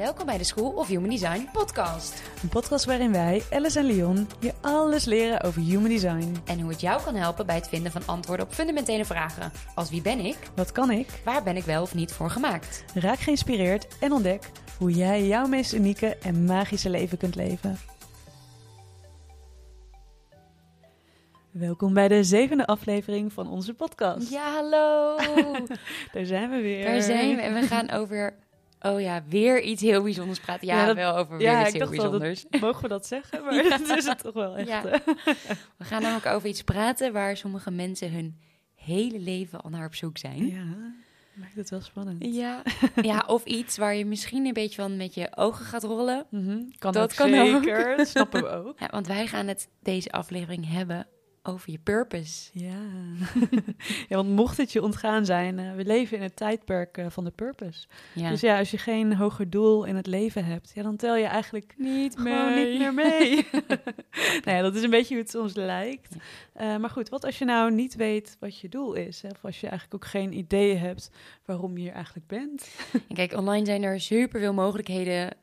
Welkom bij de School of Human Design podcast. Een podcast waarin wij, Alice en Leon, je alles leren over human design. En hoe het jou kan helpen bij het vinden van antwoorden op fundamentele vragen. Als wie ben ik? Wat kan ik? Waar ben ik wel of niet voor gemaakt? Raak geïnspireerd en ontdek hoe jij jouw meest unieke en magische leven kunt leven. Welkom bij de zevende aflevering van onze podcast. Ja, hallo! Daar zijn we weer. Daar zijn we en we gaan over... Oh ja, weer iets heel bijzonders praten. Ja, Ja, dat- wel over weer iets ik heel bijzonders. dat, mogen we dat zeggen? Maar Ja. dat is het toch wel echt. Ja. hè? We gaan namelijk over iets praten waar sommige mensen hun hele leven al naar op zoek zijn. Ja, maakt het wel spannend. Ja. ja, of iets waar je misschien een beetje van met je ogen gaat rollen. Kan Dat ook kan ook. zeker, dat snappen we ook. Ja, want wij gaan het deze aflevering hebben over je purpose. Ja. ja, want mocht het je ontgaan zijn, eh, we leven in het tijdperk eh, van de purpose. Ja. Dus ja, als je geen hoger doel in het leven hebt, ja, dan tel je eigenlijk niet gewoon niet meer mee. nou ja, dat is een beetje hoe het soms lijkt. Eh, maar goed, wat als je nou niet weet wat je doel is? Hè? Of als je eigenlijk ook geen idee hebt waarom je hier eigenlijk bent. En kijk, online zijn er superveel mogelijkheden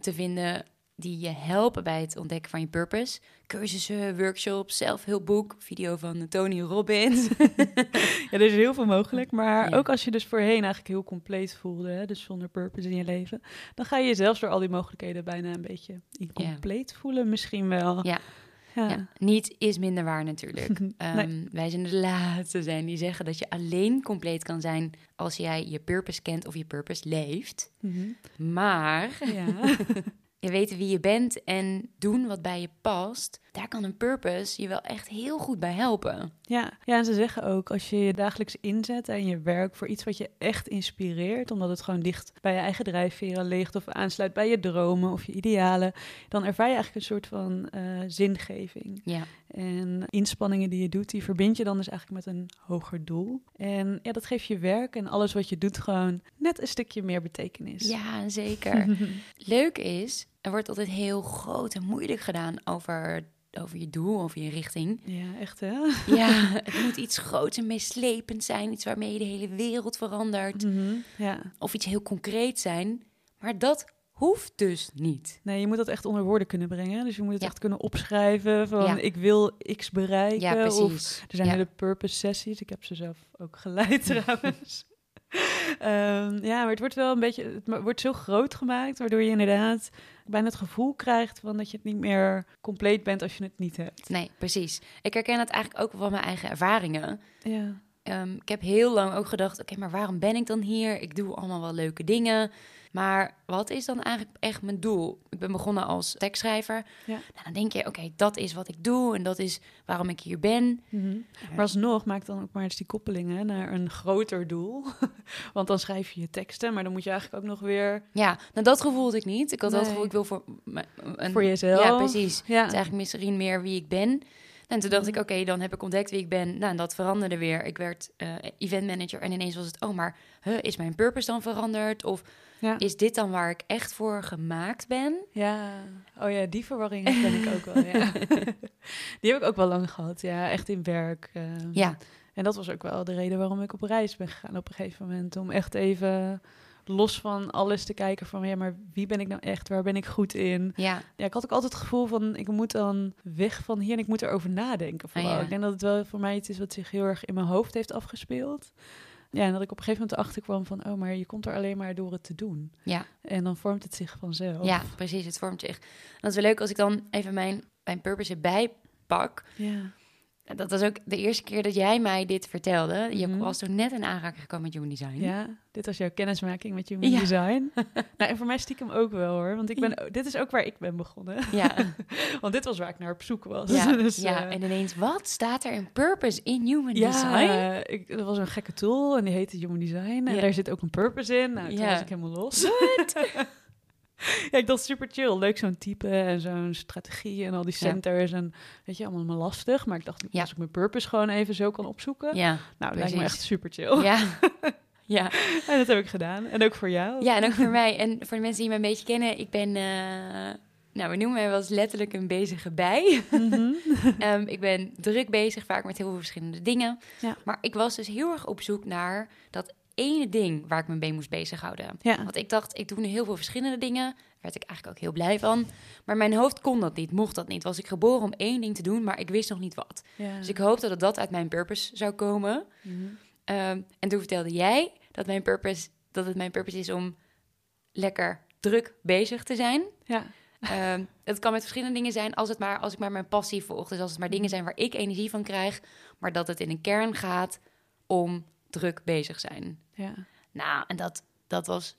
te vinden die je helpen bij het ontdekken van je purpose. Cursussen, workshops, zelfhulpboek, video van Tony Robbins. Ja, er is heel veel mogelijk. Maar Ja. ook als je dus voorheen eigenlijk heel compleet voelde, hè, dus zonder purpose in je leven, dan ga je jezelf door al die mogelijkheden bijna een beetje incompleet voelen, misschien wel. Ja. Ja. Ja, niet is minder waar natuurlijk. Ehm. Wij zijn de laatste zijn die zeggen dat je alleen compleet kan zijn als jij je purpose kent of je purpose leeft. Mhm. Maar ja. je weet wie je bent en doen wat bij je past, daar kan een purpose je wel echt heel goed bij helpen. Ja. ja, en ze zeggen ook, als je je dagelijks inzet en je werk voor iets wat je echt inspireert, omdat het gewoon dicht bij je eigen drijfveren ligt of aansluit bij je dromen of je idealen, dan ervaar je eigenlijk een soort van eh, zingeving. Ja, En inspanningen die je doet, die verbind je dan dus eigenlijk met een hoger doel. En ja, dat geeft je werk en alles wat je doet gewoon net een stukje meer betekenis. ja zeker. Leuk is, er wordt altijd heel groot en moeilijk gedaan over, over je doel, over je richting. Ja, echt hè? Ja, het moet iets groots en meeslepend zijn, iets waarmee je de hele wereld verandert. Mhm, Ja. Of iets heel concreet zijn. Maar dat hoeft dus niet. Nee, je moet dat echt onder woorden kunnen brengen. Dus je moet het Ja. echt kunnen opschrijven van Ja. ik wil x bereiken. Ja, Of precies. er zijn hele purpose sessies. Ik heb ze zelf ook geleid trouwens. Ehm, ja, maar het wordt wel een beetje, het wordt zo groot gemaakt, waardoor je inderdaad bijna het gevoel krijgt van dat je het niet meer compleet bent als je het niet hebt. Nee, precies. Ik herken het eigenlijk ook van mijn eigen ervaringen. Ja. Ehm, ik heb heel lang ook gedacht, oké, maar waarom ben ik dan hier? Ik doe allemaal wel leuke dingen. Maar wat is dan eigenlijk echt mijn doel? Ik ben begonnen als tekstschrijver. Ja. Nou, dan denk je, oké, dat is wat ik doe en dat is waarom ik hier ben. Mhm. Maar alsnog, maak dan ook maar eens die koppelingen naar een groter doel. Want dan schrijf je je teksten, maar dan moet je eigenlijk ook nog weer Ja, nou dat gevoel had ik niet. Ik had wel het Nee. gevoel, ik wil voor... Een, voor jezelf. Ja, precies. Ja. Het is eigenlijk misschien meer wie ik ben. En toen dacht ik, oké, dan heb ik ontdekt wie ik ben. Nou, en dat veranderde weer. Ik werd eh event manager en ineens was het, oh, maar huh, is mijn purpose dan veranderd? Of ja. is dit dan waar ik echt voor gemaakt ben? Ja, oh ja, die verwarring ken ik ook wel. Ja. die heb ik ook wel lang gehad, ja, echt in werk. eh. Ja, En dat was ook wel de reden waarom ik op reis ben gegaan op een gegeven moment. Om echt even los van alles te kijken van, ja, maar wie ben ik nou echt? Waar ben ik goed in? ja, Ja, ik had ook altijd het gevoel van, ik moet dan weg van hier en ik moet erover nadenken. Vooral. Ah, ja. Ik denk dat het wel voor mij iets is wat zich heel erg in mijn hoofd heeft afgespeeld. Ja, en dat ik op een gegeven moment erachter kwam van, oh, maar je komt er alleen maar door het te doen. ja, En dan vormt het zich vanzelf. ja, precies. Het vormt zich. En dat is wel leuk als ik dan even mijn, mijn purpose erbij pak. Ja. Dat was ook de eerste keer dat jij mij dit vertelde. Je Mhm. was toen net in aanraking gekomen met Human Design. Ja, dit was jouw kennismaking met Human Ja. Design. nou, en voor mij stiekem ook wel hoor. Want ik ben, dit is ook waar ik ben begonnen. Ja, Want dit was waar ik naar op zoek was. ja, Dus, ja. eh, en ineens, wat staat er in purpose in Human ja, Design? ik, dat was een gekke tool en die heette Human Design. En Ja. daar zit ook een purpose in. Nou, toen Ja. was ik helemaal los. ja, ik dacht super chill. Leuk zo'n type en zo'n strategie en al die Ja. centers. En weet je, allemaal lastig. Maar ik dacht, Ja. als ik mijn purpose gewoon even zo kan opzoeken. Ja, nou, dat lijkt me echt super chill. ja. Ja. En dat heb ik gedaan. En ook voor jou. ja, en ook voor mij. En voor de mensen die me een beetje kennen, ik ben... eh, nou, we noemen mij wel eens letterlijk een bezige bij. Mhm. Ehm, ik ben druk bezig, vaak met heel veel verschillende dingen. Ja. Maar ik was dus heel erg op zoek naar dat ene ding waar ik me mee moest bezighouden. Ja. Want ik dacht, ik doe nu heel veel verschillende dingen. Daar werd ik eigenlijk ook heel blij van. Maar mijn hoofd kon dat niet, mocht dat niet. Was ik geboren om één ding te doen, maar ik wist nog niet wat. ja. Dus ik hoopte dat dat uit mijn purpose zou komen. Mhm. Ehm, en toen vertelde jij dat, mijn purpose, dat het mijn purpose is om lekker druk bezig te zijn. Ja. Ehm, het kan met verschillende dingen zijn als, het maar, als ik maar mijn passie volg. Dus als het maar dingen zijn waar ik energie van krijg, maar dat het in een kern gaat om druk bezig zijn. Ja. Nou, en dat, dat was,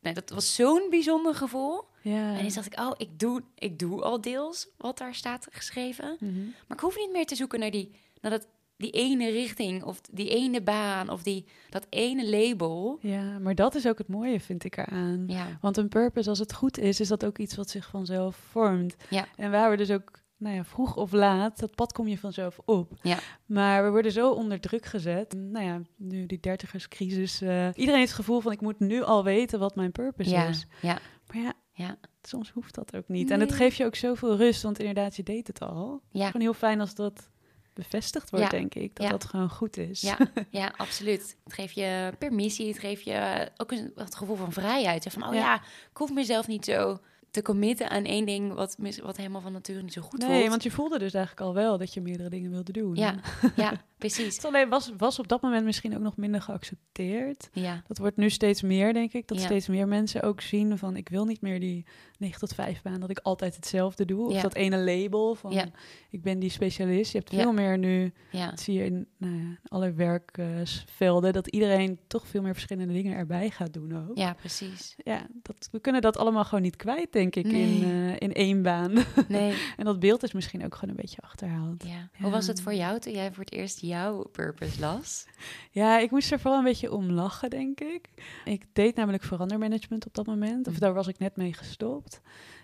nee, dat was zo'n bijzonder gevoel. Ja. En toen dacht ik, oh, ik doe, ik doe al deels wat daar staat geschreven. Mhm. Maar ik hoef niet meer te zoeken naar die, naar dat, die ene richting of die ene baan of die, dat ene label. Ja, maar dat is ook het mooie, vind ik eraan. Ja, Want een purpose, als het goed is, is dat ook iets wat zich vanzelf vormt. Ja. En waar we dus ook, nou ja, vroeg of laat, dat pad kom je vanzelf op. Ja. Maar we worden zo onder druk gezet. Nou ja, nu die dertigerscrisis. eh iedereen heeft het gevoel van, ik moet nu al weten wat mijn purpose ja, is. ja, Maar ja, ja, soms hoeft dat ook niet. En het geeft je ook zoveel rust, want inderdaad, je deed het al. ja. Gewoon heel fijn als dat bevestigd wordt, Ja. denk ik. Dat Ja. dat gewoon goed is. Ja, ja, absoluut. Het geeft je permissie, het geeft je ook een, het gevoel van vrijheid. Van, oh ja. ik hoef mezelf niet zo te committen aan één ding wat, mis- wat helemaal van nature niet zo goed nee, voelt. want je voelde dus eigenlijk al wel dat je meerdere dingen wilde doen. Ja, ja, precies. Het alleen was, was op dat moment misschien ook nog minder geaccepteerd. Ja, Dat wordt nu steeds meer, denk ik. Dat Ja. steeds meer mensen ook zien van... ik wil niet meer die 9 tot 5 baan, dat ik altijd hetzelfde doe. Of dat ene label van Ja. ik ben die specialist. Je hebt veel meer nu, dat zie je in nou ja, alle werkvelden... dat iedereen toch veel meer verschillende dingen erbij gaat doen ook. ja, precies. Ja, dat, we kunnen dat allemaal gewoon niet kwijt, denk ik, Nee. in, eh, in één baan. Nee, en dat beeld is misschien ook gewoon een beetje achterhaald. Hoe was het voor jou toen jij voor het eerst jouw purpose las? Ja, ik moest er vooral een beetje om lachen, denk ik. Ik deed namelijk verandermanagement op dat moment. Of Mm. daar was ik net mee gestopt.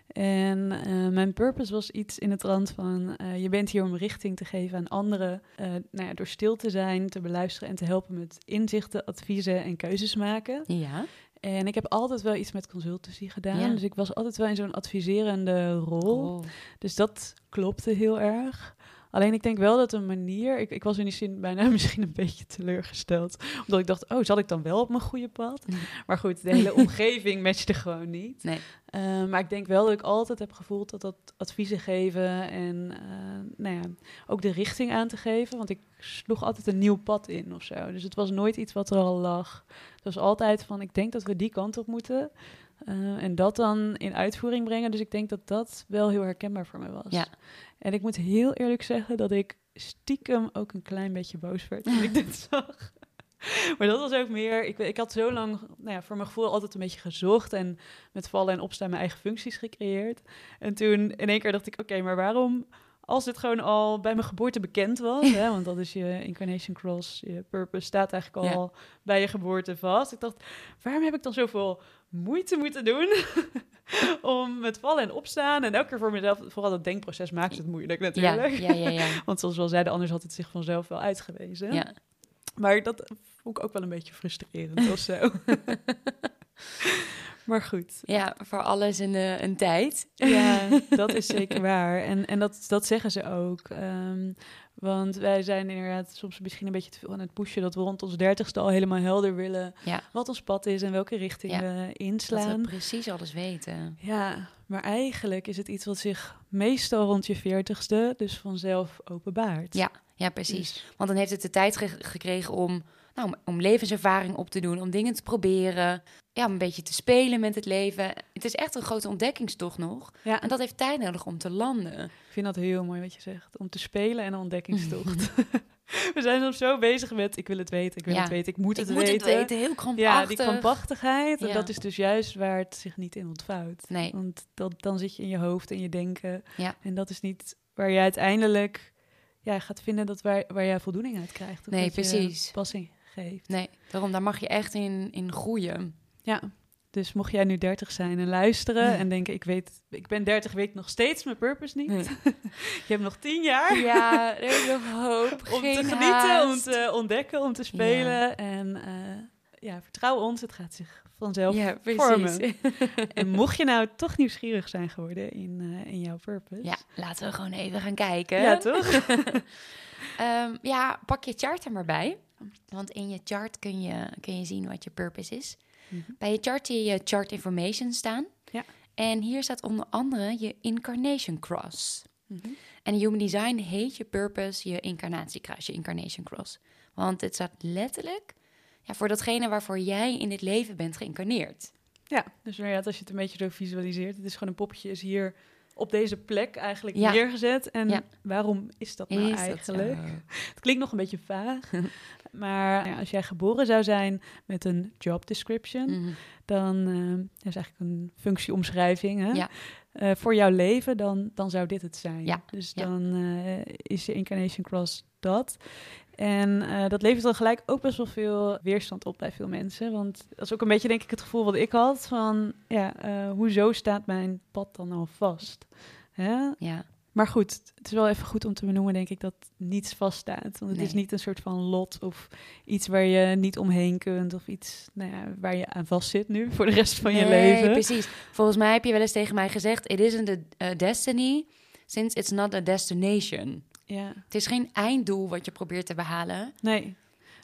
En eh, mijn purpose was iets in het rand van... eh, je bent hier om richting te geven aan anderen. eh, nou ja, door stil te zijn, te beluisteren en te helpen met inzichten, adviezen en keuzes maken. Ja, En ik heb altijd wel iets met consultancy gedaan. Ja. Dus ik was altijd wel in zo'n adviserende rol. oh. Dus dat klopte heel erg. Alleen ik denk wel dat een manier... Ik, ik was in die zin bijna misschien een beetje teleurgesteld. Omdat ik dacht, oh, zat ik dan wel op mijn goede pad? Maar goed, de hele omgeving matchte gewoon niet. Nee. Eh, maar ik denk wel dat ik altijd heb gevoeld dat dat adviezen geven... en eh, nou ja, ook de richting aan te geven. Want ik sloeg altijd een nieuw pad in of zo. Dus het was nooit iets wat er al lag. Het was altijd van, ik denk dat we die kant op moeten... Eh, en dat dan in uitvoering brengen. Dus ik denk dat dat wel heel herkenbaar voor mij was. Ja. En ik moet heel eerlijk zeggen dat ik stiekem ook een klein beetje boos werd toen ik dit zag. Maar dat was ook meer, ik, ik had zo lang nou ja, voor mijn gevoel altijd een beetje gezocht en met vallen en opstaan mijn eigen functies gecreëerd. En toen in één keer dacht ik, oké, maar waarom, als dit gewoon al bij mijn geboorte bekend was, hè, want dat is je incarnation cross, je purpose staat eigenlijk al bij je geboorte vast. Ik dacht, waarom heb ik dan zoveel moeite moeten doen om met vallen en opstaan en elke keer voor mezelf, vooral dat denkproces maakt het moeilijk natuurlijk. ja, ja, ja. Want zoals we al zeiden, anders had het zich vanzelf wel uitgewezen. ja. Maar dat vond ik ook wel een beetje frustrerend of zo. maar goed. Ja, voor alles een, eh, een tijd. Ja, dat is zeker waar. En, en dat, dat zeggen ze ook. Ehm, want wij zijn inderdaad soms misschien een beetje te veel aan het pushen... dat we rond ons dertigste al helemaal helder willen... Ja, wat ons pad is en welke richting Ja, we dat we inslaan. precies alles weten. Ja, maar eigenlijk is het iets wat zich meestal rond je veertigste... dus vanzelf openbaart. Ja, ja, precies. Dus- Want dan heeft het de tijd ge- gekregen om, nou, om- om levenservaring op te doen, om dingen te proberen. Ja, om een beetje te spelen met het leven. Het is echt een grote ontdekkingstocht nog. ja, En dat heeft tijd nodig om te landen. Ik vind dat heel mooi wat je zegt. Om te spelen en een ontdekkingstocht. We zijn soms zo bezig met ik wil het weten, ik wil Ja. het weten, ik moet het ik moet weten. het weten, heel Ja, krampachtig. die krampachtigheid. En Ja. dat is dus juist waar het zich niet in ontvouwt. Nee. Want dat, dan zit je in je hoofd en je denken. Ja. En dat is niet waar je uiteindelijk ja, gaat vinden dat waar, waar jij voldoening uit krijgt. Nee, precies. passie geeft. Nee, daarom, daar mag je echt in, in groeien. Ja. Dus mocht jij nu 30 zijn en luisteren en denken, ik weet, ik ben 30, weet nog steeds mijn purpose niet. je hebt nog 10 jaar. Ja, er is nog hoop. om te genieten, om te ontdekken, om te spelen. En eh, ja, vertrouw ons, het gaat zich vanzelf Ja, vormen. En mocht je nou toch nieuwsgierig zijn geworden in, eh, in jouw purpose. Ja, laten we gewoon even gaan kijken. Ja, toch? Ehm, ja, pak je chart er maar bij. Want in je chart kun je, kun je zien wat je purpose is. Mhm. Bij je chart zie je je chart information staan. Ja. En hier staat onder andere je incarnation cross. Mhm. En Human Design heet je purpose je incarnatiekruis, je incarnation cross. Want het staat letterlijk ja, voor datgene waarvoor jij in dit leven bent geïncarneerd. Ja, dus inderdaad, als je het een beetje zo visualiseert, het is gewoon een poppetje is hier op deze plek eigenlijk Ja. neergezet. En Ja. waarom is dat nou Is eigenlijk? Het klinkt nog een beetje vaag, maar als jij geboren zou zijn met een job description, Mhm. dan eh, dat is eigenlijk een functieomschrijving hè? Ja. Eh, voor jouw leven, dan, dan zou dit het zijn. Dus dan eh, is je incarnation cross dat. En eh, dat levert dan gelijk ook best wel veel weerstand op bij veel mensen. Want dat is ook een beetje, denk ik, het gevoel wat ik had van, ja, eh, hoezo staat mijn pad dan al vast? Hè? Ja, Maar goed, het is wel even goed om te benoemen, denk ik, dat niets vaststaat. Want het is niet een soort van lot of iets waar je niet omheen kunt of iets nou ja, waar je aan vast zit nu voor de rest van je leven. precies. Volgens mij heb je wel eens tegen mij gezegd: It isn't a, a destiny, since it's not a destination. Ja, Het is geen einddoel wat je probeert te behalen. nee.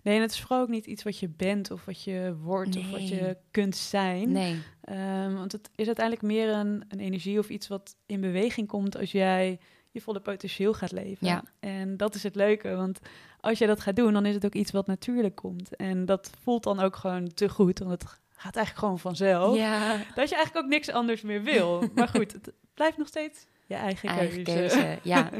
Nee, en het is vooral ook niet iets wat je bent of wat je wordt of wat je kunt zijn. Nee. Ehm, want het is uiteindelijk meer een, een energie of iets wat in beweging komt als jij je volle potentieel gaat leven. Ja. En dat is het leuke, want als jij dat gaat doen, dan is het ook iets wat natuurlijk komt. En dat voelt dan ook gewoon te goed, want het gaat eigenlijk gewoon vanzelf. Ja, Dat je eigenlijk ook niks anders meer wil. maar goed, het blijft nog steeds je eigen, eigen keuze. keuze. Ja.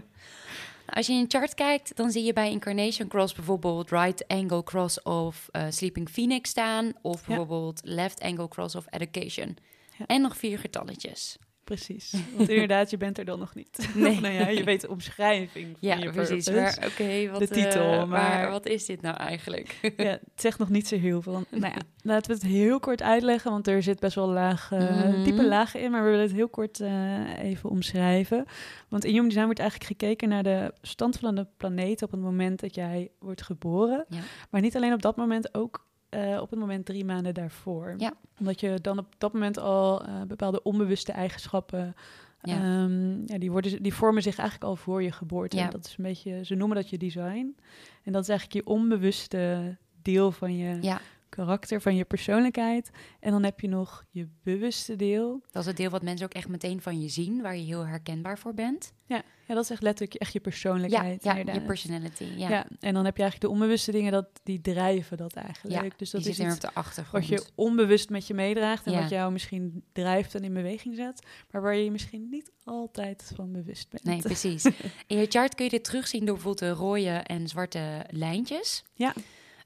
Als je in een chart kijkt, dan zie je bij Incarnation Cross bijvoorbeeld Right Angle Cross of eh, Sleeping Phoenix staan. Of Ja. bijvoorbeeld Left Angle Cross of Education. Ja. En nog vier getalletjes. Precies. Want inderdaad, je bent er dan nog niet. Nee. Nou ja, je weet de omschrijving van Ja, je precies. purpose. Maar oké, wat, De titel, eh, maar- wat is dit nou eigenlijk? Ja, het zegt nog niet zo heel veel. Nou ja, laten we het heel kort uitleggen, want er zit best wel laag, eh, Mhm. diepe lagen in, maar we willen het heel kort eh, even omschrijven. Want in Human Design wordt eigenlijk gekeken naar de stand van de planeet op het moment dat jij wordt geboren. Ja. Maar niet alleen op dat moment, ook eh, op het moment drie maanden daarvoor. Ja. Omdat je dan op dat moment al eh, bepaalde onbewuste eigenschappen... Ja. ehm, ja, die, worden, die vormen zich eigenlijk al voor je geboorte. Ja. Dat is een beetje, ze noemen dat je design. En dat is eigenlijk je onbewuste deel van je Ja, karakter, van je persoonlijkheid. En dan heb je nog je bewuste deel. dat is het deel wat mensen ook echt meteen van je zien, waar je heel herkenbaar voor bent. Ja, ja dat is echt letterlijk echt je persoonlijkheid. ja je personality. Ja, Ja. en dan heb je eigenlijk de onbewuste dingen, dat, die drijven dat eigenlijk. Ja, dus dat is iets op de achtergrond. wat je onbewust met je meedraagt en wat jou misschien drijft en in beweging zet, maar waar je je misschien niet altijd van bewust bent. Nee, precies. In je chart kun je dit terugzien door bijvoorbeeld de rode en zwarte lijntjes. Ja.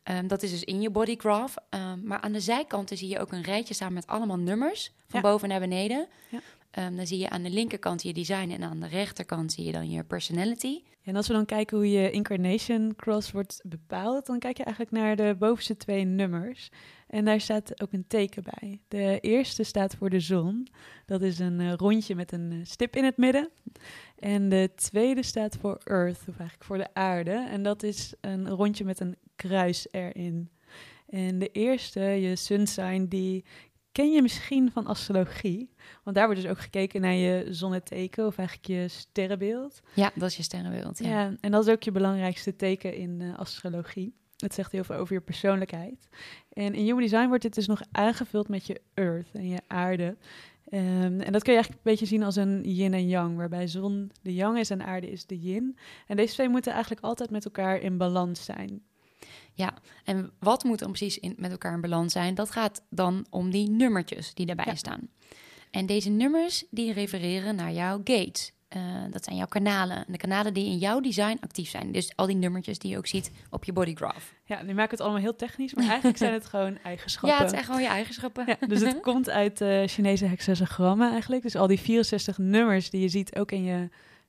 Ehm, dat is dus in je bodygraph. Ehm, maar aan de zijkanten zie je ook een rijtje staan met allemaal nummers. Van Ja. boven naar beneden. Ja. Ehm, dan zie je aan de linkerkant je design en aan de rechterkant zie je dan je personality. En als we dan kijken hoe je incarnation cross wordt bepaald, dan kijk je eigenlijk naar de bovenste twee nummers. En daar staat ook een teken bij. De eerste staat voor de zon. Dat is een eh, rondje met een eh, stip in het midden. En de tweede staat voor earth, of eigenlijk voor de aarde. En dat is een rondje met een kruis erin. En de eerste, je sun sign, die ken je misschien van astrologie. Want daar wordt dus ook gekeken naar je zonneteken, of eigenlijk je sterrenbeeld. Ja, dat is je sterrenbeeld. Ja. Ja. en dat is ook je belangrijkste teken in eh, astrologie. Het zegt heel veel over je persoonlijkheid. En in Human Design wordt dit dus nog aangevuld met je earth en je aarde. Ehm, en dat kun je eigenlijk een beetje zien als een yin en yang, waarbij zon de yang is en aarde is de yin. En deze twee moeten eigenlijk altijd met elkaar in balans zijn. En wat moet dan precies in, met elkaar in balans zijn? Dat gaat dan om die nummertjes die daarbij Ja. staan. En deze nummers die refereren naar jouw gates. Eh, dat zijn jouw kanalen. De kanalen die in jouw design actief zijn. Dus al die nummertjes die je ook ziet op je bodygraph. Ja, nu maak ik het allemaal heel technisch, maar eigenlijk zijn het gewoon eigenschappen. Ja, het zijn gewoon je eigenschappen. Ja, dus het komt uit de Chinese hexagrammen eigenlijk. Dus al die 64 nummers die je ziet ook in je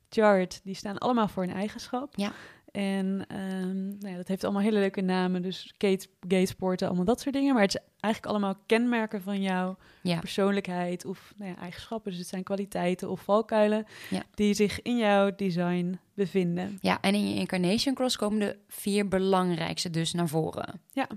chart, die staan allemaal voor een eigenschap. Ja. En ehm, nou ja, dat heeft allemaal hele leuke namen. Dus gate, gatesporten, allemaal dat soort dingen. Maar het is eigenlijk allemaal kenmerken van jouw Ja. persoonlijkheid of nou ja, eigenschappen. Dus het zijn kwaliteiten of valkuilen Ja. die zich in jouw design bevinden. Ja, en in je incarnation cross komen de vier belangrijkste dus naar voren. Ja,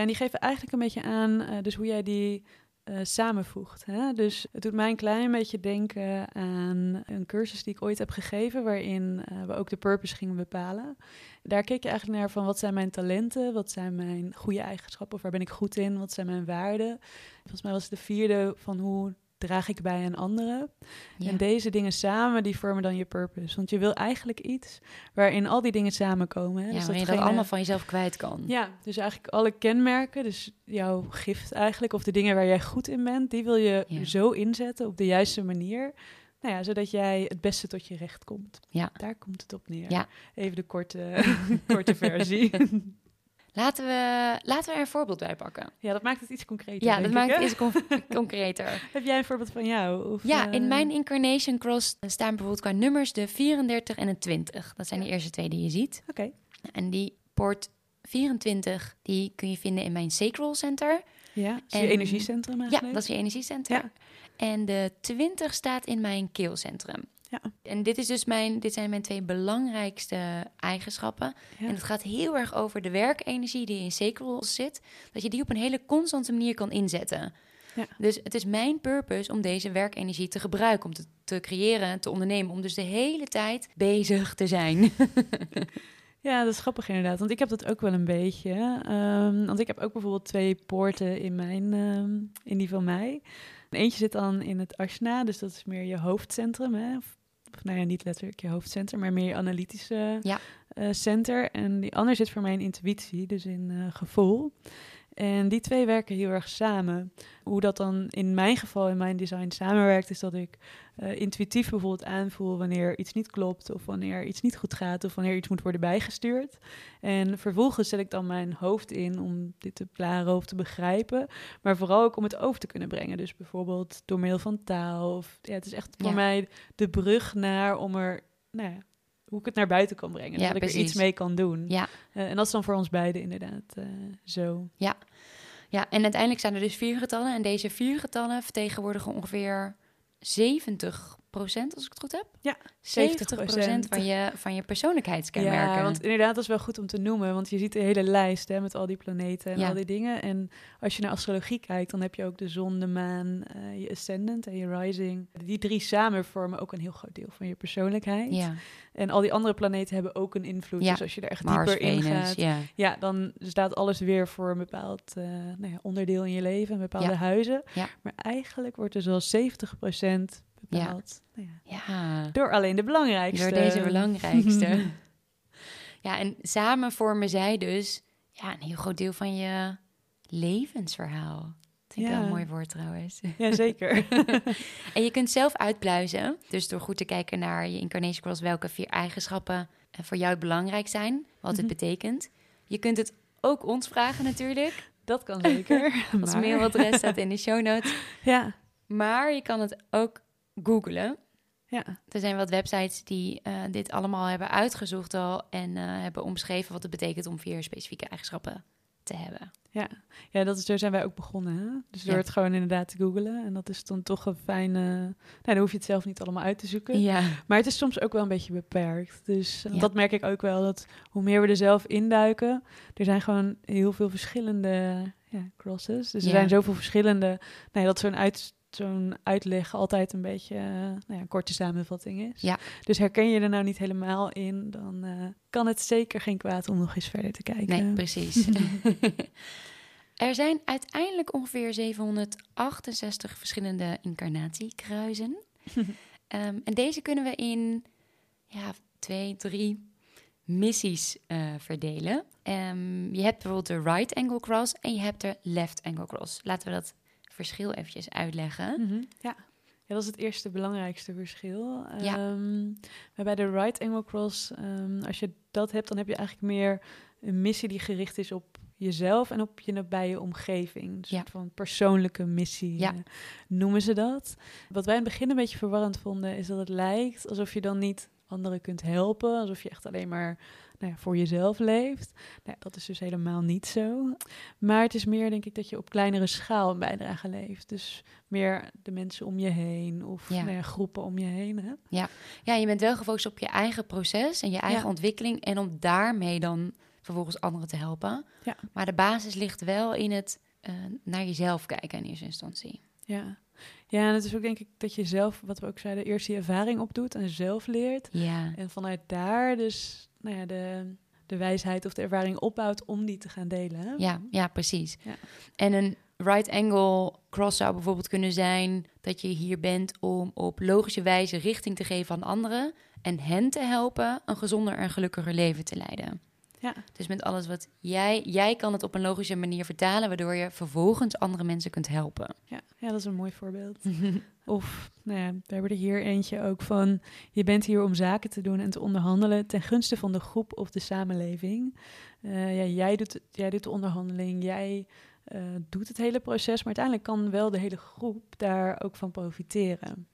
en die geven eigenlijk een beetje aan eh, dus hoe jij die eh, samenvoegt. Hè? Dus het doet mij een klein beetje denken aan een cursus die ik ooit heb gegeven, waarin uh, we ook de purpose gingen bepalen. Daar keek je eigenlijk naar van wat zijn mijn talenten, wat zijn mijn goede eigenschappen, of waar ben ik goed in, wat zijn mijn waarden. Volgens mij was het de vierde van hoe draag ik bij aan anderen. En deze dingen samen, die vormen dan je purpose. Want je wil eigenlijk iets waarin al die dingen samenkomen. Hè? Ja, dus dat je dat allemaal van jezelf kwijt kan. Ja, dus eigenlijk alle kenmerken, dus jouw gift eigenlijk, of de dingen waar jij goed in bent, die wil je zo inzetten op de juiste manier. Nou ja, zodat jij het beste tot je recht komt. Ja. Daar komt het op neer. Ja. Even de korte, korte versie. Laten we, laten we er een voorbeeld bij pakken. Ja, dat maakt het iets concreter. Ja, dat maakt het iets concreter. Heb jij een voorbeeld van jou? Of, ja, in eh, mijn Incarnation Cross staan bijvoorbeeld qua nummers de 34 en de 20. Dat zijn de eerste twee die je ziet. Oké. En die poort 24, die kun je vinden in mijn Sacral Center. Ja, is je energiecentrum eigenlijk? Ja, dat is je energiecentrum. Ja. En de 20 staat in mijn keelcentrum. Ja. En dit, is dus mijn, dit zijn mijn twee belangrijkste eigenschappen. En het gaat heel erg over de werkenergie die in Sacral zit. Dat je die op een hele constante manier kan inzetten. Ja. Dus het is mijn purpose om deze werkenergie te gebruiken, om te, te creëren, te ondernemen, om dus de hele tijd bezig te zijn. Ja, dat is grappig inderdaad. Want ik heb dat ook wel een beetje. Um, want ik heb ook bijvoorbeeld twee poorten in, mijn, um, in die van mij. Eentje zit dan in het Ashna, dus dat is meer je hoofdcentrum. Hè? Of of nou ja, niet letterlijk je hoofdcenter, maar meer je analytische ja. uh, center. En die ander zit voor mij in intuïtie, dus in uh, gevoel. En die twee werken heel erg samen. Hoe dat dan in mijn geval, in mijn design samenwerkt, is dat ik uh, intuïtief bijvoorbeeld aanvoel wanneer iets niet klopt, of wanneer iets niet goed gaat, of wanneer iets moet worden bijgestuurd. En vervolgens zet ik dan mijn hoofd in om dit te plaren of te begrijpen, maar vooral ook om het over te kunnen brengen. Dus bijvoorbeeld door middel van taal. Of, ja, het is echt voor mij de brug naar om er nou ja, hoe ik het naar buiten kan brengen. dat ik er iets mee kan doen. Ja. Uh, en dat is dan voor ons beiden inderdaad uh, zo. Ja. ja, en uiteindelijk zijn er dus vier getallen. En deze vier getallen vertegenwoordigen ongeveer 70 procent, als ik het goed heb. Ja, 70 procent van je, van je persoonlijkheidskenmerken. Ja, want inderdaad, dat is wel goed om te noemen. Want je ziet de hele lijst hè, met al die planeten en al die dingen. En als je naar astrologie kijkt, dan heb je ook de zon, de maan, uh, je ascendant en je rising. Die drie samen vormen ook een heel groot deel van je persoonlijkheid. Ja. En al die andere planeten hebben ook een invloed. Ja. Dus als je er echt Mars, dieper in gaat, ja. ja. dan staat alles weer voor een bepaald uh, nou ja, onderdeel in je leven, een bepaalde huizen. Maar eigenlijk wordt er zoals 70 procent Nou ja. ja. Door alleen de belangrijkste. Door deze belangrijkste. ja, en samen vormen zij dus ja, een heel groot deel van je levensverhaal. Dat vind ik wel een mooi woord trouwens. Jazeker. en je kunt zelf uitpluizen. Dus door goed te kijken naar je incarnation cross, welke vier eigenschappen eh, voor jou belangrijk zijn, wat het mhm. betekent. Je kunt het ook ons vragen natuurlijk. Dat kan zeker. Wat rest staat in de show notes. Ja. Maar je kan het ook googlen. Ja. Er zijn wat websites die uh, dit allemaal hebben uitgezocht al en uh, hebben omschreven wat het betekent om vier specifieke eigenschappen te hebben. Ja, ja dat is, daar zijn wij ook begonnen. Hè? Dus door ja. het gewoon inderdaad te googlen. En dat is dan toch een fijne... Nou, dan hoef je het zelf niet allemaal uit te zoeken. Ja. Maar het is soms ook wel een beetje beperkt. Dus ja. dat merk ik ook wel, dat hoe meer we er zelf induiken... Er zijn gewoon heel veel verschillende ja, crosses. Dus er zijn zoveel verschillende... Nou dat zo'n uit zo'n uitleg altijd een beetje uh, nou ja, een korte samenvatting is. Ja. Dus herken je er nou niet helemaal in, dan uh, kan het zeker geen kwaad om nog eens verder te kijken. Nee, precies. er zijn uiteindelijk ongeveer 768 verschillende incarnatiekruisen. um, en deze kunnen we in ja, twee, drie missies uh, verdelen. Um, je hebt bijvoorbeeld de right angle cross en je hebt de left angle cross. Laten we dat verschil eventjes uitleggen. Mm -hmm. ja. ja, dat is het eerste belangrijkste verschil. Ja. Um, bij de right angle cross, um, als je dat hebt, dan heb je eigenlijk meer een missie die gericht is op jezelf en op je nabije omgeving. Een soort van persoonlijke missie ja. uh, noemen ze dat. Wat wij in het begin een beetje verwarrend vonden, is dat het lijkt alsof je dan niet anderen kunt helpen, alsof je echt alleen maar nou ja, voor jezelf leeft. Nou, dat is dus helemaal niet zo. Maar het is meer, denk ik, dat je op kleinere schaal een bijdrage leeft. Dus meer de mensen om je heen of ja. Nou ja, groepen om je heen. Hè? Ja. ja, je bent wel gefocust op je eigen proces en je eigen ontwikkeling. En om daarmee dan vervolgens anderen te helpen. Ja. Maar de basis ligt wel in het eh, naar jezelf kijken in eerste instantie. Ja. Ja, en het is ook denk ik dat je zelf, wat we ook zeiden, eerst die ervaring opdoet en zelf leert. Ja, En vanuit daar dus nou ja, de, de wijsheid of de ervaring opbouwt om die te gaan delen. Hè? ja, ja precies. Ja. En een right angle cross zou bijvoorbeeld kunnen zijn dat je hier bent om op logische wijze richting te geven aan anderen en hen te helpen een gezonder en gelukkiger leven te leiden. Ja. Dus met alles wat jij, jij kan het op een logische manier vertalen, waardoor je vervolgens andere mensen kunt helpen. Ja, ja, dat is een mooi voorbeeld. Of, nou ja, we hebben er hier eentje ook van... je bent hier om zaken te doen en te onderhandelen... ten gunste van de groep of de samenleving. Eh, ja, jij, doet, jij doet de onderhandeling, jij eh, doet het hele proces... maar uiteindelijk kan wel de hele groep daar ook van profiteren.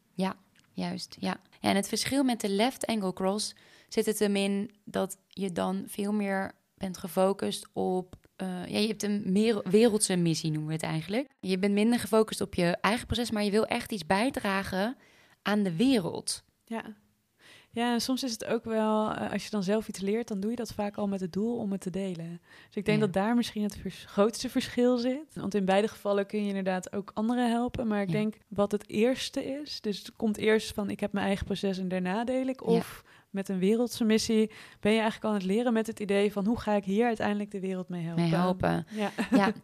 Juist, ja. ja. En het verschil met de left angle cross zit het hem in dat je dan veel meer bent gefocust op. eh, ja, je hebt een meer wereldse missie, noemen we het eigenlijk. Je bent minder gefocust op je eigen proces, maar je wil echt iets bijdragen aan de wereld. Ja. Ja, en soms is het ook wel, eh, als je dan zelf iets leert, dan doe je dat vaak al met het doel om het te delen. Dus ik denk Ja. dat daar misschien het vers- grootste verschil zit. Want in beide gevallen kun je inderdaad ook anderen helpen. Maar ik Ja. denk wat het eerste is, dus het komt eerst van ik heb mijn eigen proces en daarna deel ik. Of met een wereldse missie ben je eigenlijk aan het leren met het idee van hoe ga ik hier uiteindelijk de wereld mee helpen. Mee helpen. Ja. Ja.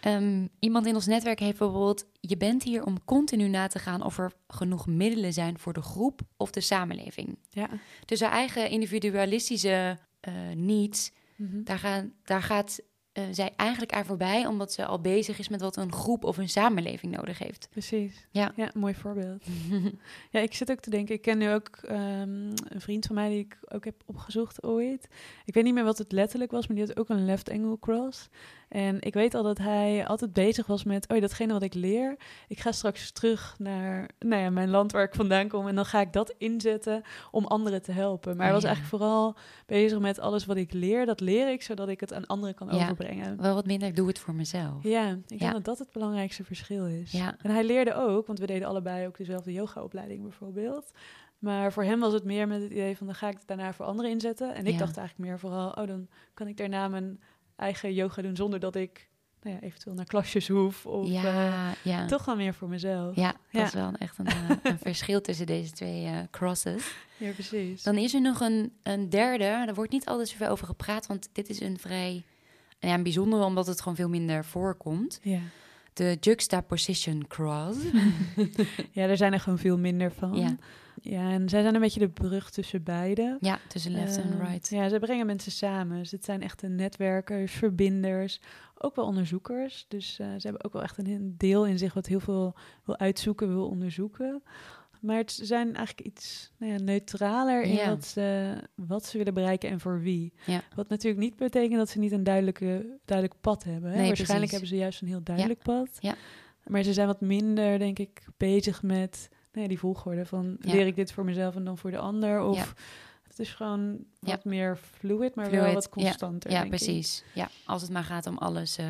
Ehm, iemand in ons netwerk heeft bijvoorbeeld... je bent hier om continu na te gaan of er genoeg middelen zijn voor de groep of de samenleving. ja. Dus haar eigen individualistische eh needs Mhm. daar, gaan, daar gaat eh, zij eigenlijk aan voorbij, omdat ze al bezig is met wat een groep of een samenleving nodig heeft. Precies. Ja. ja, mooi voorbeeld. Ja, ik zit ook te denken, ik ken nu ook ehm, een vriend van mij die ik ook heb opgezocht ooit. Ik weet niet meer wat het letterlijk was, maar die had ook een left angle cross. En ik weet al dat hij altijd bezig was met, oh datgene wat ik leer, ik ga straks terug naar nou ja, mijn land waar ik vandaan kom en dan ga ik dat inzetten om anderen te helpen. Maar hij was eigenlijk vooral bezig met alles wat ik leer, dat leer ik zodat ik het aan anderen kan Ja. Wel wat minder, ik doe het voor mezelf. Ja, ik denk Ja. dat dat het belangrijkste verschil is. Ja. En hij leerde ook, want we deden allebei ook dezelfde yogaopleiding bijvoorbeeld. Maar voor hem was het meer met het idee van dan ga ik het daarna voor anderen inzetten. En ik Ja. dacht eigenlijk meer vooral, oh dan kan ik daarna mijn eigen yoga doen zonder dat ik nou ja, eventueel naar klasjes hoef. Of eh, ja, ja. toch wel meer voor mezelf. Ja, dat is wel echt een, eh, een verschil tussen deze twee eh, crosses. Ja, precies. Dan is er nog een, een derde, daar wordt niet altijd zoveel over gepraat, want dit is een vrij ja, een bijzondere, omdat het gewoon veel minder voorkomt. Ja. De juxtaposition cross. ja, er zijn er gewoon veel minder van. Ja. Ja, en zij zijn een beetje de brug tussen beide. Ja, tussen left en Ehm, right. Ja, ze brengen mensen samen. Dus het zijn echte netwerkers, verbinders, ook wel onderzoekers. Dus eh, ze hebben ook wel echt een deel in zich wat heel veel wil uitzoeken, wil onderzoeken. Maar het zijn eigenlijk iets nou ja, neutraler in Ja. wat, ze, wat ze willen bereiken en voor wie. Ja. Wat natuurlijk niet betekent dat ze niet een duidelijke, duidelijk pad hebben. Hè? Nee, Waarschijnlijk precies. hebben ze juist een heel duidelijk pad. Ja. Maar ze zijn wat minder, denk ik, bezig met nou ja, die volgorde van leer ik dit voor mezelf en dan voor de ander. Of het is gewoon wat meer fluid, maar wel wat constanter. Ja, denk ik. precies. Ja, als het maar gaat om alles eh,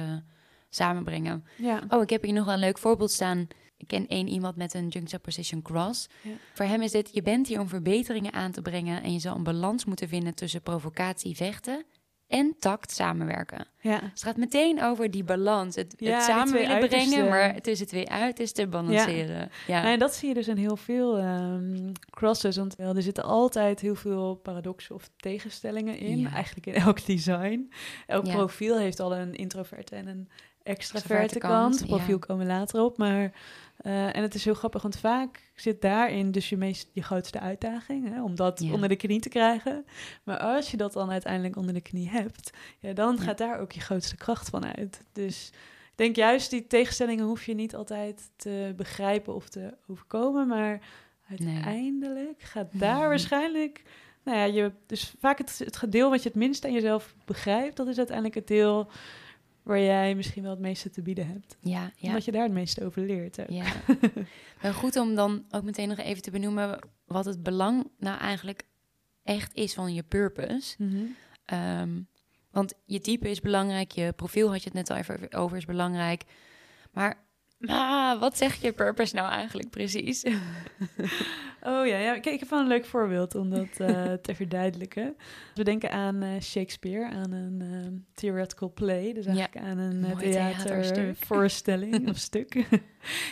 samenbrengen. Ja. Oh, ik heb hier nog wel een leuk voorbeeld staan. Ik ken één iemand met een juxtaposition cross. Ja. Voor hem is dit, je bent hier om verbeteringen aan te brengen... en je zal een balans moeten vinden tussen provocatie, vechten... en tact samenwerken. ja. Dus het gaat meteen over die balans. Het, Ja, het samen willen brengen, maar tussen twee uitersten balanceren. Ja. Nou, en dat zie je dus in heel veel ehm, crosses. Want wel, er zitten altijd heel veel paradoxen of tegenstellingen in. Ja. Eigenlijk in elk design. Elk profiel heeft al een introverte en een extraverte kant. kant, Profiel komen later op. Maar, eh, en het is heel grappig, want vaak zit daarin dus je, meest, je grootste uitdaging. Hè, om dat Ja. onder de knie te krijgen. Maar als je dat dan uiteindelijk onder de knie hebt, ja, dan Ja. gaat daar ook je grootste kracht van uit. Dus ik denk juist die tegenstellingen hoef je niet altijd te begrijpen of te overkomen, maar Nee. uiteindelijk gaat daar waarschijnlijk, nou ja, je, dus vaak het, het gedeel wat je het minst aan jezelf begrijpt, dat is uiteindelijk het deel waar jij misschien wel het meeste te bieden hebt. ja, ja. Omdat je daar het meeste over leert. ook. Ja. Wel goed om dan ook meteen nog even te benoemen wat het belang nou eigenlijk echt is van je purpose. Mhm. Ehm, want je type is belangrijk, je profiel had je het net al even over is belangrijk. Maar Maar wat zeg je purpose nou eigenlijk precies? Oh ja, ja. Kijk, ik heb wel een leuk voorbeeld om dat uh, te verduidelijken. We denken aan uh, Shakespeare, aan een uh, theoretical play. Dus eigenlijk ja. aan een theatervoorstelling of stuk.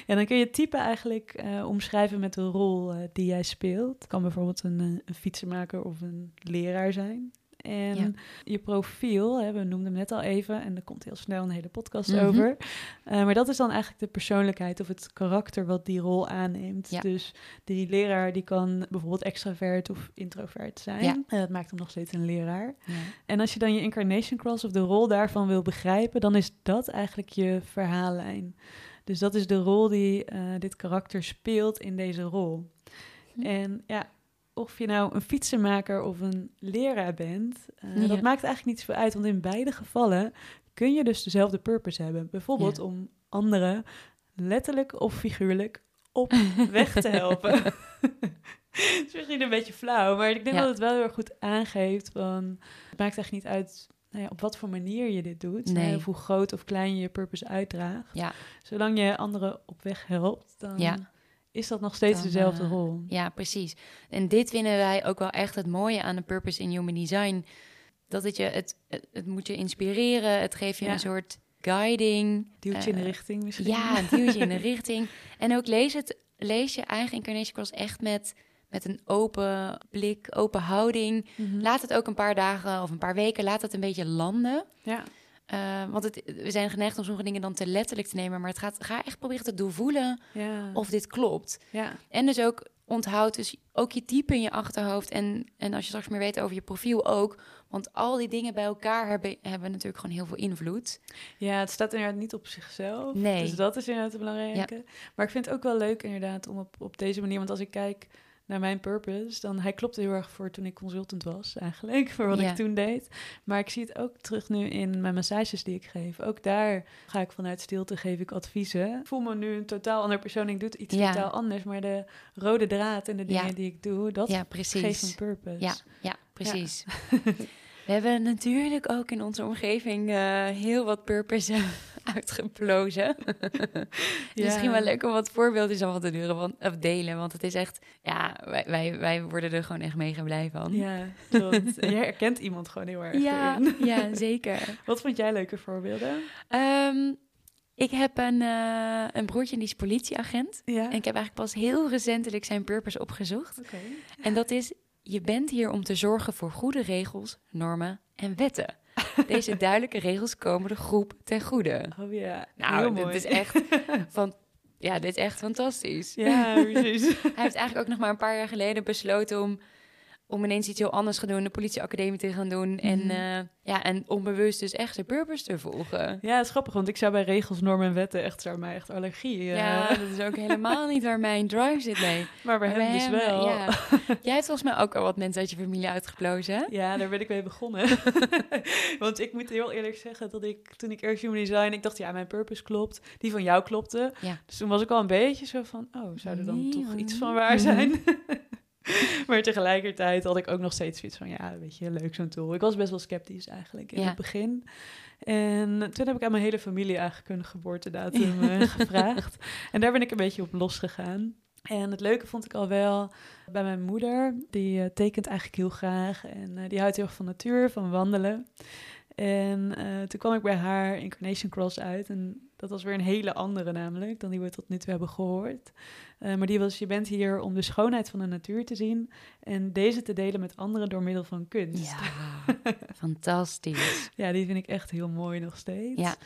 ja, dan kun je type eigenlijk omschrijven met de rol die jij speelt. Het kan bijvoorbeeld een, een fietsenmaker of een leraar zijn. En je profiel, hè, we noemden hem net al even, en er komt heel snel een hele podcast mhm. over. Uh, maar dat is dan eigenlijk de persoonlijkheid of het karakter wat die rol aanneemt. Dus die leraar die kan bijvoorbeeld extravert of introvert zijn. Ja. En dat maakt hem nog steeds een leraar. En als je dan je incarnation cross of de rol daarvan wil begrijpen, dan is dat eigenlijk je verhaallijn. Dus dat is de rol die uh, dit karakter speelt in deze rol. Hm. En ja, of je nou een fietsenmaker of een leraar bent, uh, dat maakt eigenlijk niet zoveel uit. Want in beide gevallen kun je dus dezelfde purpose hebben. Bijvoorbeeld om anderen letterlijk of figuurlijk op weg te helpen. Het is misschien een beetje flauw, maar ik denk dat het wel heel erg goed aangeeft. Van, het maakt echt niet uit nou ja, op wat voor manier je dit doet. Nee. Of hoe groot of klein je je purpose uitdraagt. Ja. Zolang je anderen op weg helpt, dan ja is dat nog steeds dezelfde eh, rol. Ja, precies. En dit vinden wij ook wel echt het mooie aan de purpose in human design. Dat het je, het, het, moet je inspireren, het geeft je een soort guiding. Duwtje in de eh, richting misschien. Ja, duwtje in de richting. En ook lees, het, lees je eigen incarnation cross echt met, met een open blik, open houding. Mhm. Laat het ook een paar dagen of een paar weken, laat het een beetje landen. Ja. Uh, want het, we zijn geneigd om sommige dingen dan te letterlijk te nemen. Maar het gaat, ga echt proberen te doorvoelen ja. of dit klopt. Ja. En dus ook onthoud dus ook je type in je achterhoofd. En, en als je straks meer weet over je profiel ook. Want al die dingen bij elkaar hebben, hebben natuurlijk gewoon heel veel invloed. Ja, het staat inderdaad niet op zichzelf. Nee. Dus dat is inderdaad het belangrijke. Ja. Maar ik vind het ook wel leuk inderdaad om op, op deze manier... Want als ik kijk naar mijn purpose, dan hij klopte heel erg voor toen ik consultant was, eigenlijk, voor wat ik toen deed. Maar ik zie het ook terug nu in mijn massages die ik geef. Ook daar ga ik vanuit stilte, geef ik adviezen. Ik voel me nu een totaal andere persoon, ik doe iets totaal anders, maar de rode draad in de dingen die ik doe, dat ja, geeft een purpose. Ja, ja precies. We hebben natuurlijk ook in onze omgeving uh, heel wat purpose uitgeplozen. ja. Misschien wel leuk om wat voorbeeldjes van te duren, want, of delen. Want het is echt, ja, wij, wij, wij worden er gewoon echt mega blij van. Ja, klopt. je herkent iemand gewoon heel erg. Ja, ja zeker. wat vond jij leuke voorbeelden? Um, ik heb een, uh, een broertje die is politieagent. Ja. En ik heb eigenlijk pas heel recentelijk zijn purpose opgezocht. Okay. En dat is, je bent hier om te zorgen voor goede regels, normen en wetten. Deze duidelijke regels komen de groep ten goede. Oh ja, nou, dit is echt van. Ja, dit is echt fantastisch. Ja, precies. Hij heeft eigenlijk ook nog maar een paar jaar geleden besloten om om ineens iets heel anders te doen, de politieacademie te gaan doen. En, mhm. eh, ja, en onbewust dus echt zijn purpose te volgen. Ja, dat is grappig, want ik zou bij regels, normen en wetten echt, zou mij echt allergie. Uh. Ja, dat is ook helemaal niet waar mijn drive zit, nee. Maar bij, hem, dus wel. Ja. Jij hebt volgens mij ook al wat mensen uit je familie uitgeplozen, hè? Ja, daar ben ik mee begonnen. want ik moet heel eerlijk zeggen dat ik, toen ik eerst human design, ik dacht, ja, mijn purpose klopt. Die van jou klopte. Ja. Dus toen was ik al een beetje zo van, oh, zou er dan toch iets van waar zijn? maar tegelijkertijd had ik ook nog steeds zoiets van, ja, weet je, leuk zo'n tool. Ik was best wel sceptisch eigenlijk in het begin. En toen heb ik aan mijn hele familie eigenlijk hun geboortedatum uh, gevraagd. En daar ben ik een beetje op losgegaan. En het leuke vond ik al wel bij mijn moeder. Die uh, tekent eigenlijk heel graag. En uh, die houdt heel erg van natuur, van wandelen. En toen kwam ik bij haar Incarnation Cross uit. En dat was weer een hele andere namelijk dan die we tot nu toe hebben gehoord. Uh, maar die was, je bent hier om de schoonheid van de natuur te zien en deze te delen met anderen door middel van kunst. Ja, fantastisch. Ja, die vind ik echt heel mooi nog steeds. Ja.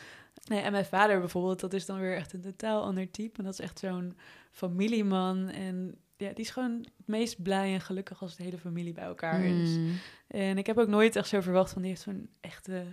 Nee, en mijn vader bijvoorbeeld, dat is dan weer echt een totaal ander type. En dat is echt zo'n familieman. En ja, die is gewoon het meest blij en gelukkig als de hele familie bij elkaar is. Mm. En ik heb ook nooit echt zo verwacht van die heeft zo'n echte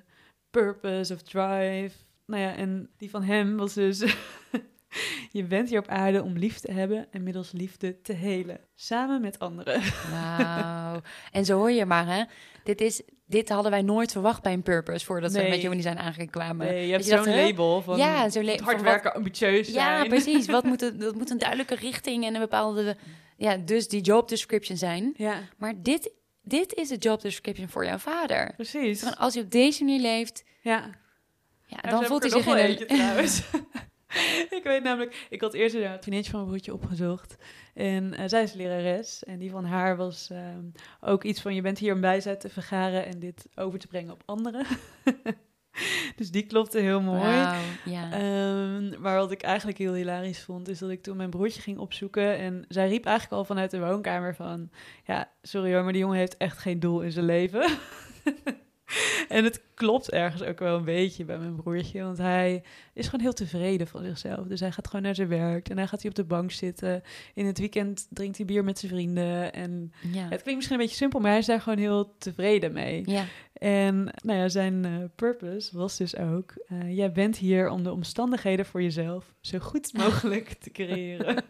purpose of drive nou ja, en die van hem was dus... je bent hier op aarde om lief te hebben en middels liefde te helen. Samen met anderen. Wauw. En zo hoor je maar, hè. Dit, is, dit hadden wij nooit verwacht bij een purpose voordat nee. we met Johnny zijn aangekwamen. Nee, je hebt zo'n label van ja, zo le hard werken, ambitieus zijn. Ja, precies. Wat moet dat moet een duidelijke richting en een bepaalde... Ja, dus die job description zijn. Ja. Maar dit, dit is de job description voor jouw vader. Precies. Van als je op deze manier leeft... Ja ja, dan voelt hij zich in een... trouwens. ik weet namelijk, ik had eerst een vriendinnetje van mijn broertje opgezocht. En uh, zij is lerares. En die van haar was ehm, ook iets van: je bent hier om bijzet te vergaren en dit over te brengen op anderen. dus die klopte heel mooi. Ja. Ehm, maar wat ik eigenlijk heel hilarisch vond, is dat ik toen mijn broertje ging opzoeken. En zij riep eigenlijk al vanuit de woonkamer van... Ja, sorry hoor, maar die jongen heeft echt geen doel in zijn leven. en het klopt ergens ook wel een beetje bij mijn broertje. Want hij is gewoon heel tevreden van zichzelf. Dus hij gaat gewoon naar zijn werk. En dan gaat hij op de bank zitten. In het weekend drinkt hij bier met zijn vrienden. En ja. het klinkt misschien een beetje simpel, maar hij is daar gewoon heel tevreden mee. ja. En nou ja, zijn eh, purpose was dus ook: eh, jij bent hier om de omstandigheden voor jezelf zo goed mogelijk te creëren.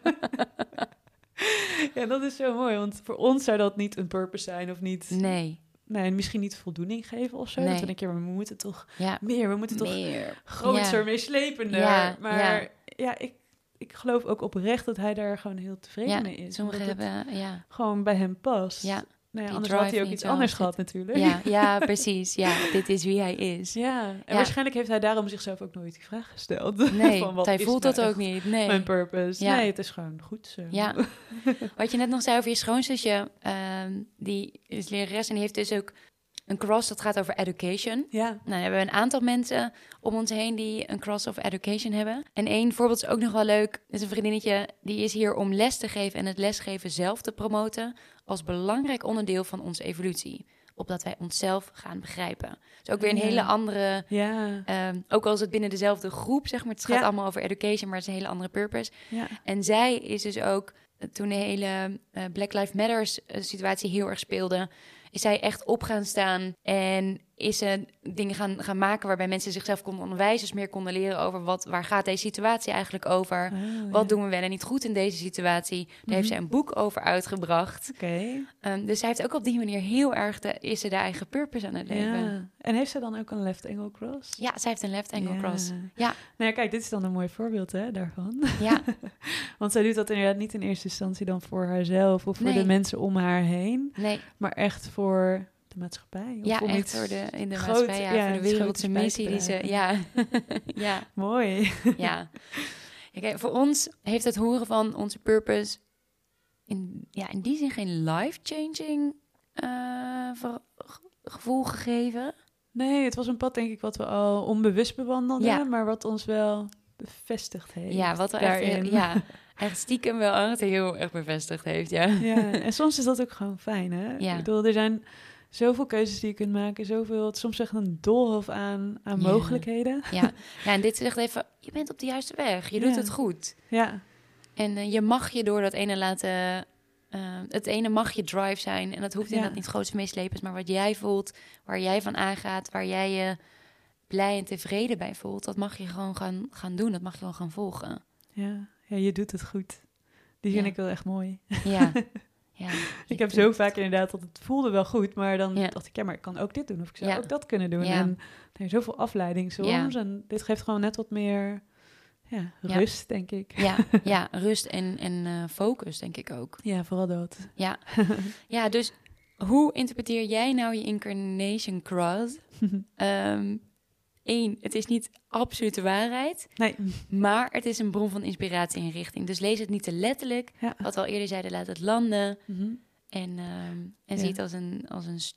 ja, dat is zo mooi, want voor ons zou dat niet een purpose zijn of niet. Nee, Nee, misschien niet voldoening geven of zo. Dat Nee. we denken, maar we moeten toch ja. meer, we moeten toch Meer. groter, Ja. meeslepender. Ja, maar ja, ik, ik geloof ook oprecht dat hij daar gewoon heel tevreden mee is. Sommigen hebben, ja. gewoon bij hem past. Ja, nou ja, die anders had hij ook iets anders gehad natuurlijk. ja, ja, precies. Ja, dit is wie hij is. Ja, en Ja. waarschijnlijk heeft hij daarom zichzelf ook nooit die vraag gesteld. Nee, van wat hij is voelt nou dat ook niet. Nee. Mijn purpose. Ja. Nee, het is gewoon goed zo. Ja. Wat je net nog zei over je schoonzusje, ehm, die is lerares en die heeft dus ook een cross dat gaat over education. Ja. Nou, dan hebben we een aantal mensen om ons heen die een cross of education hebben. En één voorbeeld is ook nog wel leuk. Dat is een vriendinnetje die is hier om les te geven en het lesgeven zelf te promoten als belangrijk onderdeel van onze evolutie. Opdat wij onszelf gaan begrijpen. Dus ook weer een Ja. hele andere Ja. Ehm, ook al is het binnen dezelfde groep, zeg maar. Het gaat Ja. allemaal over education, maar het is een hele andere purpose. Ja. En zij is dus ook, eh, toen de hele eh, Black Lives Matters eh, situatie heel erg speelde, is zij echt op gaan staan en is ze dingen gaan, gaan maken waarbij mensen zichzelf konden onderwijzen, dus meer konden leren over wat, waar gaat deze situatie eigenlijk over? Oh, Wat ja. doen we wel en niet goed in deze situatie? Daar heeft Mhm. zij een boek over uitgebracht. Oké. Ehm, dus zij heeft ook op die manier heel erg de, is ze de eigen purpose aan het leven. Ja, Ja. En heeft ze dan ook een left angle cross? zij heeft een left angle Ja. cross. Ja, Nou ja, kijk, dit is dan een mooi voorbeeld hè, daarvan. ja, Want zij doet dat inderdaad niet in eerste instantie dan voor haarzelf of voor Nee. de mensen om haar heen, nee. maar echt voor de maatschappij. Of Ja, om echt voor de, in de groot- maatschappij, ja, ja, voor de wereldse missie die ze... Ja, ja, Mooi. ja. Kijk, voor ons heeft het horen van onze purpose in, ja, in die zin geen life-changing eh, gevoel gegeven. Nee, het was een pad denk ik wat we al onbewust bewandelden, Ja. maar wat ons wel bevestigd heeft. Ja, wat er echt, ja, echt stiekem wel echt heel erg bevestigd heeft, ja. Ja, en soms is dat ook gewoon fijn, hè? Ja. Ik bedoel, er zijn zoveel keuzes die je kunt maken, zoveel, soms echt een doolhof aan, aan Ja. mogelijkheden. Ja. ja, en dit zegt even, je bent op de juiste weg, je doet Ja. het goed. Ja, En eh, je mag je door dat ene laten. eh, het ene mag je drive zijn. En dat hoeft Ja. inderdaad niet groots meeslepens. Maar wat jij voelt, waar jij van aangaat, waar jij je blij en tevreden bij voelt, dat mag je gewoon gaan, gaan doen. Dat mag je gewoon gaan volgen. ja, ja, je doet het goed. Die vind ik wel echt mooi. Ja. ja Ik heb zo vaak inderdaad dat het voelde wel goed, maar dan Ja. dacht ik, ja, maar ik kan ook dit doen of ik zou Ja. ook dat kunnen doen. En er is zoveel afleiding soms en dit geeft gewoon net wat meer rust, denk ik. Ja, ja, rust en, en eh, focus, denk ik ook. Ja, vooral dat. Ja. ja, dus hoe interpreteer jij nou je incarnation cross? Ehm Eén, het is niet absolute waarheid. nee, Maar het is een bron van inspiratie en richting. Dus lees het niet te letterlijk. ja. Wat we al eerder zeiden, laat het landen. Mhm. En, ehm, en Ja. zie het als een, als een st-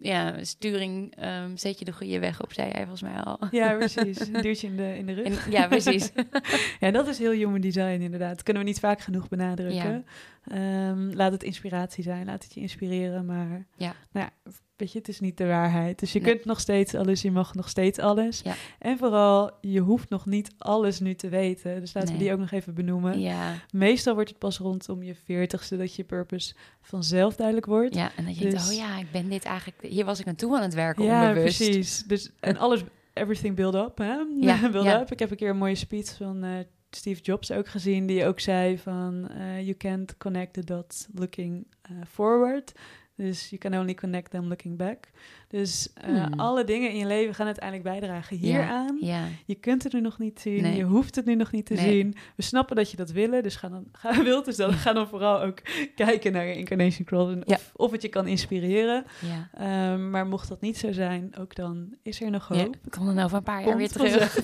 ja, sturing. ehm, zet je de goede weg op, zei hij volgens mij al. Ja, precies. Een duwtje in de, in de rug. En, ja, precies. Ja, dat is heel human design inderdaad. Dat kunnen we niet vaak genoeg benadrukken. Ehm, laat het inspiratie zijn, laat het je inspireren. Maar Ja. Nou ja, weet je, het is niet de waarheid. Dus je Nee. kunt nog steeds alles, je mag nog steeds alles. Ja. En vooral, je hoeft nog niet alles nu te weten. Dus laten we die ook nog even benoemen. ja, Meestal wordt het pas rondom je veertigste dat je purpose vanzelf duidelijk wordt. ja, en dat je denkt, Dus- oh ja, ik ben dit eigenlijk... Hier was ik aan toe aan het werken, Ja, onbewust. precies. Dus, en alles, everything build up, hè? Ja, build ja. up. Ik heb een keer een mooie speech van eh, Steve Jobs ook gezien, die ook zei van, eh, you can't connect the dots looking eh, forward. Dus you can only connect them looking back. Dus eh, Hmm. alle dingen in je leven gaan uiteindelijk bijdragen hieraan. Ja, Je kunt het nu nog niet zien, Nee. je hoeft het nu nog niet te Nee. zien. We snappen dat je dat willen, dus ga dan, ga, wilt, dus dan, ga dan vooral ook kijken naar je incarnation crawl Ja. of, of het je kan inspireren. ja. Ehm, maar mocht dat niet zo zijn, ook dan is er nog hoop. Kom dan over een paar jaar weer terug.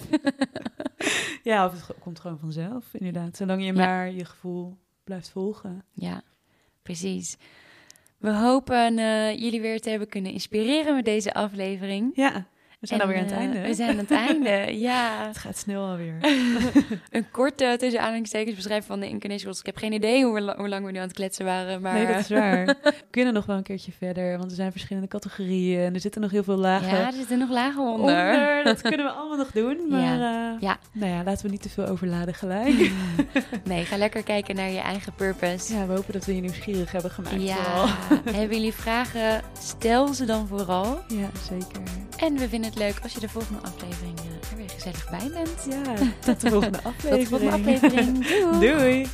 Ja, of het komt gewoon vanzelf, inderdaad. Zolang je maar je gevoel blijft volgen. Ja, precies. We hopen eh, jullie weer te hebben kunnen inspireren met deze aflevering. Ja, we zijn En, alweer aan het eh, einde. We zijn aan het einde, ja. Het gaat snel alweer. Een korte tussen aanhalingstekens beschrijving van de incarnations. Ik heb geen idee hoe, la- hoe lang we nu aan het kletsen waren, maar... Nee, dat is waar. We kunnen nog wel een keertje verder, want er zijn verschillende categorieën en er zitten nog heel veel lagen Ja, er zitten nog lagen onder. onder. Dat kunnen we allemaal nog doen, maar Ja. eh, Ja. nou ja, laten we niet te veel overladen gelijk. Nee, ga lekker kijken naar je eigen purpose. ja, we hopen dat we je nieuwsgierig hebben gemaakt Ja, hebben jullie vragen? Stel ze dan vooral. Ja, zeker. En we vinden het leuk als je de volgende aflevering eh, er weer gezellig bij bent. Ja, tot de volgende aflevering. Tot de volgende aflevering. Doei. Doei.